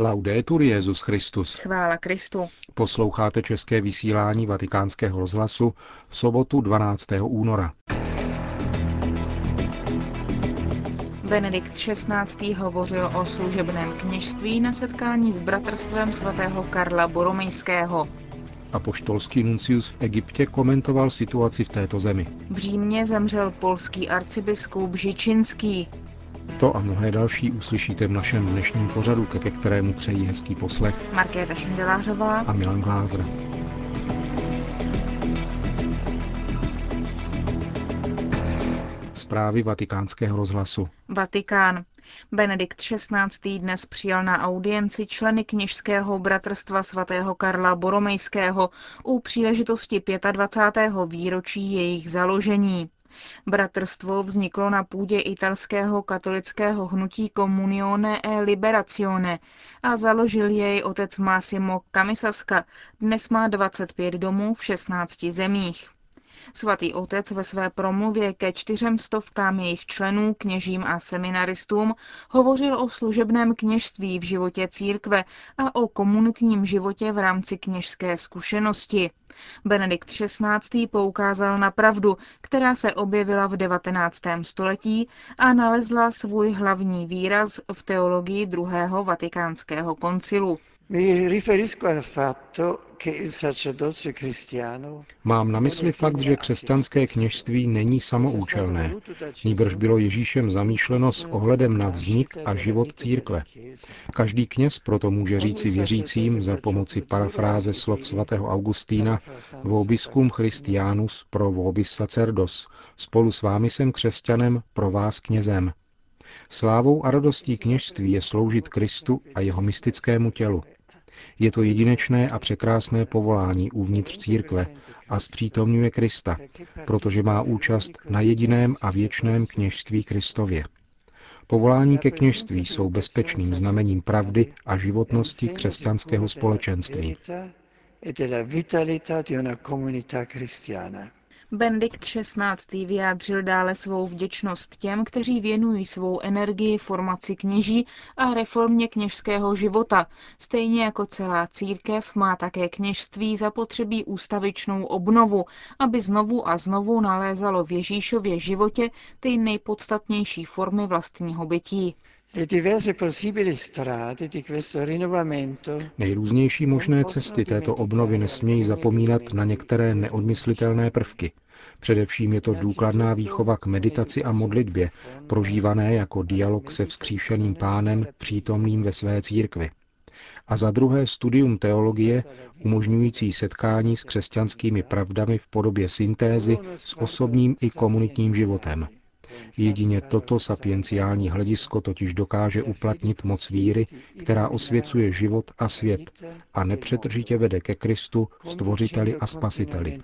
Laudetur Jezus Christus. Chvála Kristu. Posloucháte české vysílání Vatikánského rozhlasu v sobotu 12. února. Benedikt XVI. hovořil o služebném kněžství na setkání s bratrstvem svatého Karla Boromejského. Apoštolský nuncius v Egyptě komentoval situaci v této zemi. V Římě zemřel polský arcibiskup Žičinský. To a mnohé další uslyšíte v našem dnešním pořadu, ke kterému přejí hezký poslech Markéta Šindelářová a Milan Glázer. Zprávy vatikánského rozhlasu. Vatikán. Benedikt XVI. dnes přijal na audienci členy kněžského bratrstva svatého Karla Boromejského u příležitosti 25. výročí jejich založení. Bratrstvo vzniklo na půdě italského katolického hnutí Comunione e Liberazione a založil jej otec Massimo Camisaska. Dnes má 25 domů v 16 zemích. Svatý otec ve své promluvě ke čtyřem stovkám jejich členů, kněžím a seminaristům hovořil o služebném kněžství v životě církve a o komunitním životě v rámci kněžské zkušenosti. Benedikt XVI. poukázal na pravdu, která se objevila v 19. století a nalezla svůj hlavní výraz v teologii druhého vatikánského koncilu. Mám na mysli fakt, že křesťanské kněžství není samoučelné, nýbrž bylo Ježíšem zamýšleno s ohledem na vznik a život církve. Každý kněz proto může říci věřícím za pomoci parafráze slov svatého Augustína Vobiscum Christianus pro vobis sacerdos. Spolu s vámi jsem křesťanem, pro vás knězem. Slávou a radostí kněžství je sloužit Kristu a jeho mystickému tělu. Je to jedinečné a překrásné povolání uvnitř církve a zpřítomňuje Krista, protože má účast na jediném a věčném kněžství Kristově. Povolání ke kněžství jsou bezpečným znamením pravdy a životnosti křesťanského společenství. Benedikt XVI. vyjádřil dále svou vděčnost těm, kteří věnují svou energii formaci kněží a reformě kněžského života. Stejně jako celá církev má také kněžství zapotřebí ústavičnou obnovu, aby znovu a znovu nalézalo v Ježíšově životě ty nejpodstatnější formy vlastního bytí. Nejrůznější možné cesty této obnovy nesmějí zapomínat na některé neodmyslitelné prvky. Především je to důkladná výchova k meditaci a modlitbě, prožívané jako dialog se vzkříšeným pánem přítomným ve své církvi. A za druhé studium teologie, umožňující setkání s křesťanskými pravdami v podobě syntézy s osobním i komunitním životem. Jedině toto sapienciální hledisko totiž dokáže uplatnit moc víry, která osvěcuje život a svět a nepřetržitě vede ke Kristu, stvořiteli a spasiteli.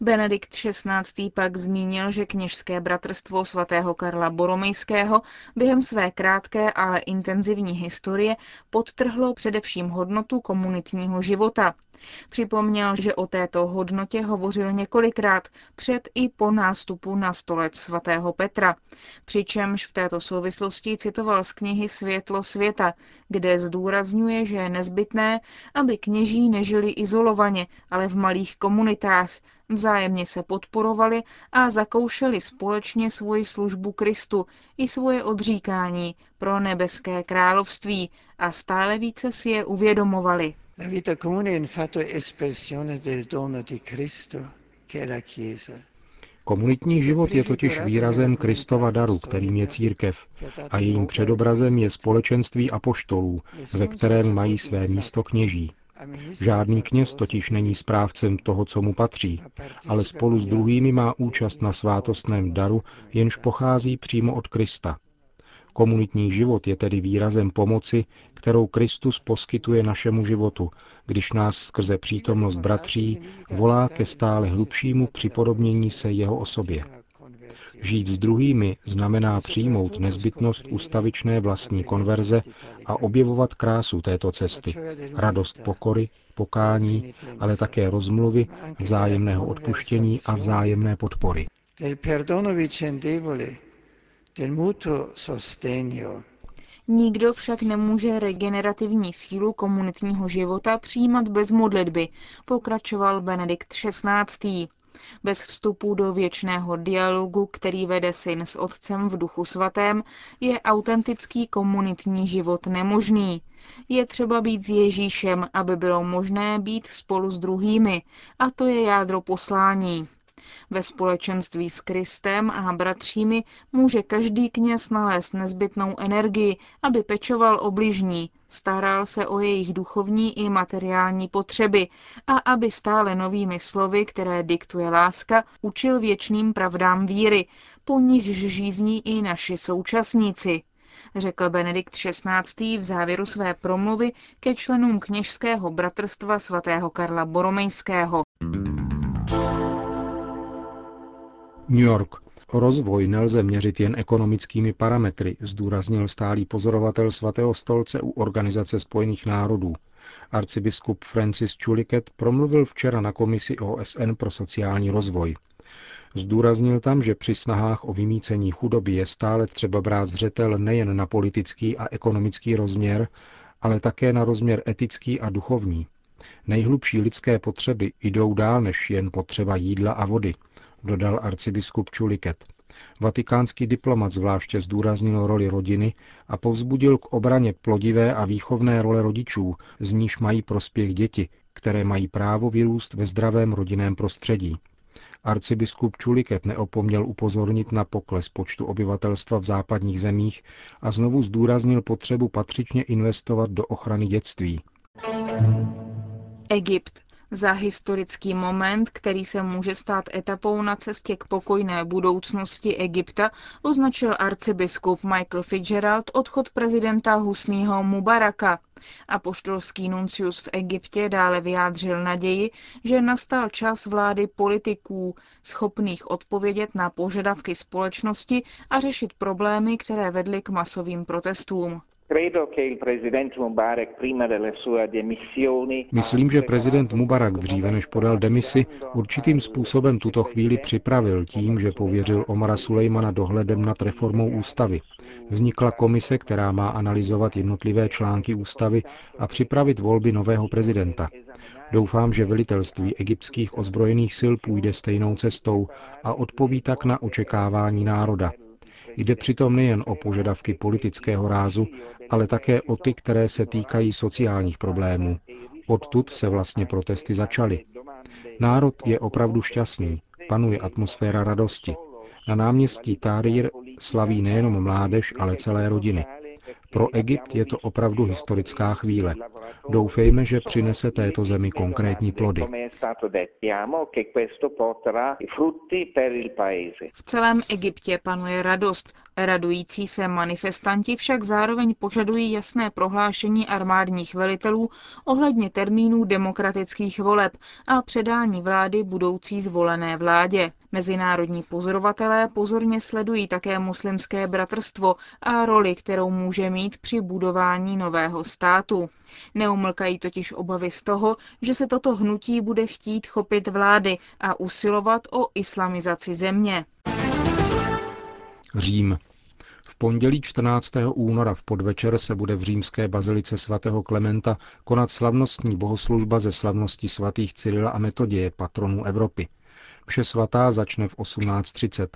Benedikt XVI. pak zmínil, že kněžské bratrstvo svatého Karla Boromejského během své krátké, ale intenzivní historie podtrhlo především hodnotu komunitního života. Připomněl, že o této hodnotě hovořil několikrát před i po nástupu na stolec svatého Petra, přičemž v této souvislosti citoval z knihy Světlo světa, kde zdůrazňuje, že je nezbytné, aby kněží nežili izolovaně, ale v malých komunitách, vzájemně se podporovali a zakoušeli společně svoji službu Kristu i svoje odříkání pro nebeské království a stále více si je uvědomovali. La vita comune è infatti espressione del dono di Cristo, che è la Chiesa. Komunitní život je totiž výrazem Kristova daru, kterým je církev, a jejím předobrazem je společenství apoštolů, ve kterém mají své místo kněží. Žádný kněz totiž není správcem toho, co mu patří, ale spolu s druhými má účast na svátostném daru, jenž pochází přímo od Krista. Komunitní život je tedy výrazem pomoci, kterou Kristus poskytuje našemu životu, když nás skrze přítomnost bratří volá ke stále hlubšímu připodobnění se jeho osobě. Žít s druhými znamená přijmout nezbytnost ustavičné vlastní konverze a objevovat krásu této cesty, radost pokory, pokání, ale také rozmluvy, vzájemného odpuštění a vzájemné podpory. del mutuo sostegno Nikdo však nemůže regenerativní sílu komunitního života přijímat bez modlitby, pokračoval Benedikt XVI. Bez vstupu do věčného dialogu, který vede syn s otcem v duchu svatém, je autentický komunitní život nemožný. Je třeba být s Ježíšem, aby bylo možné být spolu s druhými, a to je jádro poslání. Ve společenství s Kristem a bratřími může každý kněz nalézt nezbytnou energii, aby pečoval o bližní, staral se o jejich duchovní i materiální potřeby a aby stále novými slovy, které diktuje láska, učil věčným pravdám víry, po nichž žízní i naši současníci řekl Benedikt XVI. v závěru své promluvy ke členům kněžského bratrstva svatého Karla Boromejského. New York. Rozvoj nelze měřit jen ekonomickými parametry, zdůraznil stálý pozorovatel svatého stolce u Organizace spojených národů. Arcibiskup Francis Chuliket promluvil včera na komisi OSN pro sociální rozvoj. Zdůraznil tam, že při snahách o vymícení chudoby je stále třeba brát zřetel nejen na politický a ekonomický rozměr, ale také na rozměr etický a duchovní. Nejhlubší lidské potřeby jdou dál než jen potřeba jídla a vody, dodal arcibiskup Čuliket. Vatikánský diplomat zvláště zdůraznil roli rodiny a povzbudil k obraně plodivé a výchovné role rodičů, z níž mají prospěch děti, které mají právo vyrůst ve zdravém rodinném prostředí. Arcibiskup Čuliket neopomněl upozornit na pokles počtu obyvatelstva v západních zemích a znovu zdůraznil potřebu patřičně investovat do ochrany dětství. Egypt. Za historický moment, který se může stát etapou na cestě k pokojné budoucnosti Egypta, označil arcibiskup Michael Fitzgerald odchod prezidenta Husního Mubaraka. Apoštolský nuncius v Egyptě dále vyjádřil naději, že nastal čas vlády politiků, schopných odpovědět na požadavky společnosti a řešit problémy, které vedly k masovým protestům. Myslím, že prezident Mubarak dříve než podal demisi, určitým způsobem tuto chvíli připravil tím, že pověřil Omara Sulejmana dohledem nad reformou ústavy. Vznikla komise, která má analyzovat jednotlivé články ústavy a připravit volby nového prezidenta. Doufám, že velitelství egyptských ozbrojených sil půjde stejnou cestou a odpoví tak na očekávání národa. Jde přitom nejen o požadavky politického rázu, ale také o ty, které se týkají sociálních problémů. Odtud se vlastně protesty začaly. Národ je opravdu šťastný, panuje atmosféra radosti. Na náměstí Tárír slaví nejenom mládež, ale celé rodiny. Pro Egypt je to opravdu historická chvíle. Doufejme, že přinese této zemi konkrétní plody. V celém Egyptě panuje radost. Radující se manifestanti však zároveň požadují jasné prohlášení armádních velitelů ohledně termínů demokratických voleb a předání vlády budoucí zvolené vládě. Mezinárodní pozorovatelé pozorně sledují také muslimské bratrstvo a roli, kterou může mít při budování nového státu. Neumlkají totiž obavy z toho, že se toto hnutí bude chtít chopit vlády a usilovat o islamizaci země. Řím. V pondělí 14. února v podvečer se bude v římské bazilice svatého Klementa konat slavnostní bohoslužba ze slavnosti svatých Cyrila a Metoděje, patronů Evropy. Vše svatá začne v 18.30.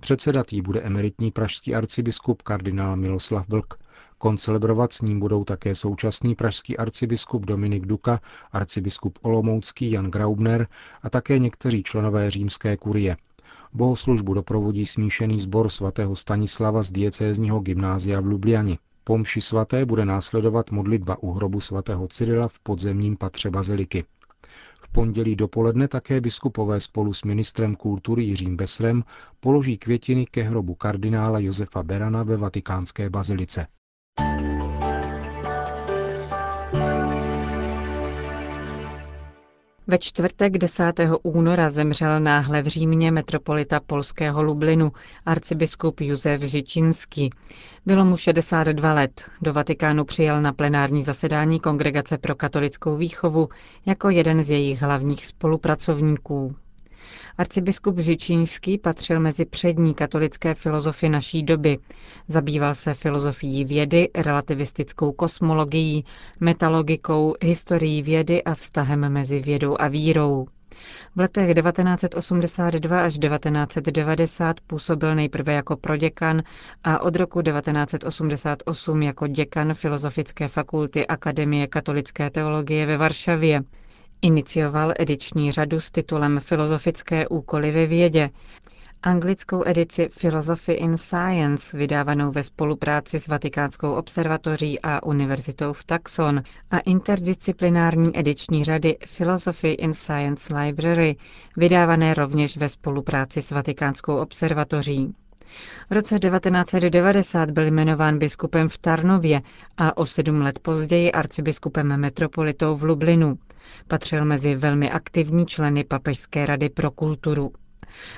Předsedat jí bude emeritní pražský arcibiskup kardinál Miloslav Vlk. Koncelebrovat s ním budou také současný pražský arcibiskup Dominik Duka, arcibiskup Olomoucký Jan Graubner a také někteří členové římské kurie. Bohoslužbu doprovodí smíšený sbor svatého Stanislava z diecézního gymnázia v Lubliani. Po mši svaté bude následovat modlitba u hrobu svatého Cyrila v podzemním patře baziliky. V pondělí dopoledne také biskupové spolu s ministrem kultury Jiřím Besrem položí květiny ke hrobu kardinála Josefa Berana ve vatikánské bazilice. Ve čtvrtek 10. února zemřel náhle v Římě metropolita polského Lublinu, arcibiskup Josef Žičinský. Bylo mu 62 let. Do Vatikánu přijel na plenární zasedání Kongregace pro katolickou výchovu jako jeden z jejich hlavních spolupracovníků. Arcibiskup Žičínský patřil mezi přední katolické filozofy naší doby. Zabýval se filozofií vědy, relativistickou kosmologií, metalogikou, historií vědy a vztahem mezi vědou a vírou. V letech 1982 až 1990 působil nejprve jako proděkan a od roku 1988 jako děkan Filozofické fakulty Akademie katolické teologie ve Varšavě. Inicioval ediční řadu s titulem Filozofické úkoly ve vědě, anglickou edici Philosophy in Science, vydávanou ve spolupráci s Vatikánskou observatoří a univerzitou v Taxon a interdisciplinární ediční řady Philosophy in Science Library, vydávané rovněž ve spolupráci s Vatikánskou observatoří. V roce 1990 byl jmenován biskupem v Tarnově a o sedm let později arcibiskupem metropolitou v Lublinu. Patřil mezi velmi aktivní členy Papežské rady pro kulturu.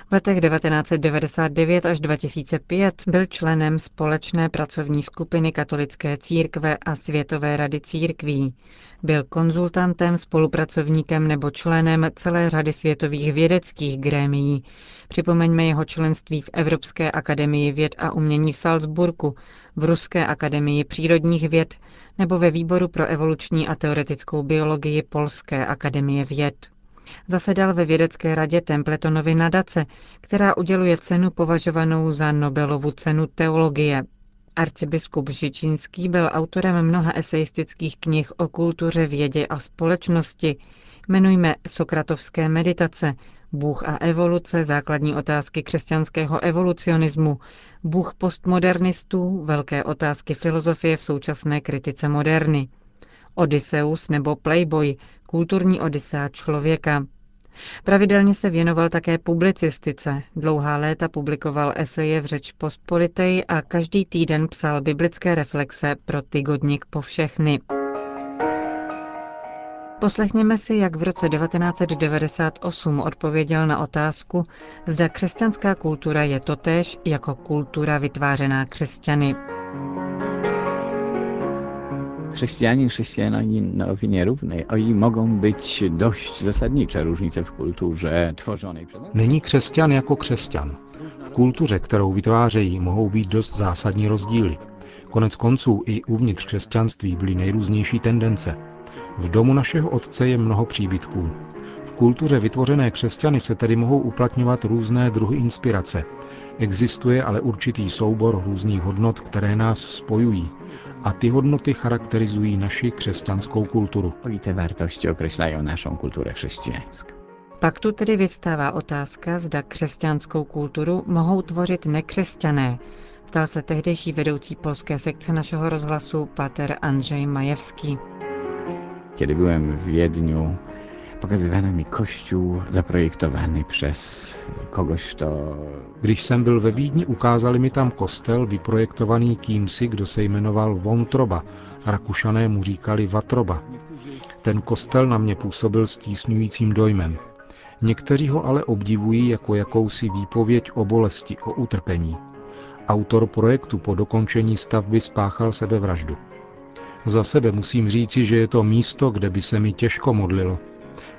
V letech 1999 až 2005 byl členem společné pracovní skupiny katolické církve a Světové rady církví. Byl konzultantem, spolupracovníkem nebo členem celé řady světových vědeckých grémií. Připomeňme jeho členství v Evropské akademii věd a umění v Salzburgu, v Ruské akademii přírodních věd nebo ve výboru pro evoluční a teoretickou biologii Polské akademie věd. Zasedal ve vědecké radě Templetonovy nadace, která uděluje cenu považovanou za Nobelovu cenu teologie. Arcibiskup Žičínský byl autorem mnoha eseistických knih o kultuře, vědě a společnosti. Jmenujme Sokratovské meditace, Bůh a evoluce, základní otázky křesťanského evolucionismu, Bůh postmodernistů, velké otázky filozofie v současné kritice moderny. Odysseus nebo Playboy, kulturní odisea člověka. Pravidelně se věnoval také publicistice. Dlouhá léta publikoval eseje v řeč pospolitej a každý týden psal biblické reflexe pro tygodník po všechny. Poslechněme si, jak v roce 1998 odpověděl na otázku, zda křesťanská kultura je totéž jako kultura vytvářená křesťany. Chrześcijanie i chrześcijanowi nierówny. Oni mogą być dość zasadnicze różnice w kulturze tworzonej przez Není křesťan jako křesťan. V kultuře, kterou vytvářejí, mohou být dost zásadní rozdíly. Konec konců i uvnitř křesťanství byly nejrůznější tendence. V domu našeho otce je mnoho příbytků. V kultuře vytvořené křesťany se tedy mohou uplatňovat různé druhy inspirace. Existuje ale určitý soubor různých hodnot, které nás spojují. A ty hodnoty charakterizují naši křesťanskou kulturu. Te wartości określają naszą kulturę chrześcijańską. Pak tu tedy vyvstává otázka, zda křesťanskou kulturu mohou tvořit nekřesťané. Ptal se tehdejší vedoucí polské sekce našeho rozhlasu Pater Andrzej Majewski. Kiedy byłem w Wiedniu, pokazywano mi kościół zaprojektowany przez kogoś, kto Když jsem byl ve Vídni, ukázali mi tam kostel vyprojektovaný kýmsi, kdo se jmenoval Vontroba. Rakušané mu říkali Vatroba. Ten kostel na mě působil stísňujícím dojmem. Někteří ho ale obdivují jako jakousi výpověď o bolesti, o utrpení. Autor projektu po dokončení stavby spáchal sebevraždu. Za sebe musím říci, že je to místo, kde by se mi těžko modlilo.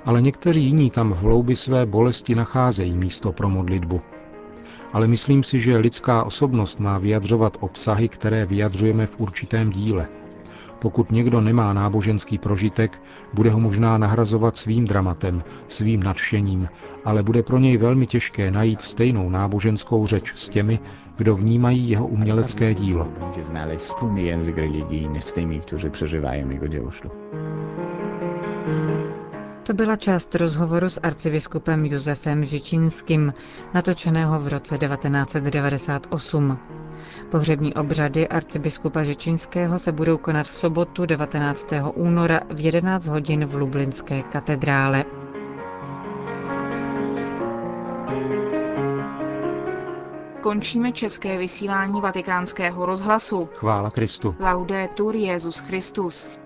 Ale někteří jiní tam v hloubi své bolesti nacházejí místo pro modlitbu. Ale myslím si, že lidská osobnost má vyjadřovat obsahy, které vyjadřujeme v určitém díle. Pokud někdo nemá náboženský prožitek, bude ho možná nahrazovat svým dramatem, svým nadšením, ale bude pro něj velmi těžké najít stejnou náboženskou řeč s těmi, kdo vnímají jeho umělecké dílo. znaleźć wspólny. To byla část rozhovoru s arcibiskupem Josefem Žičínským, natočeného v roce 1998. Pohřební obřady arcibiskupa Žičínského se budou konat v sobotu 19. února v 11 hodin v Lublinské katedrále. Končíme české vysílání vatikánského rozhlasu. Chvála Kristu. Laudetur Jezus Christus.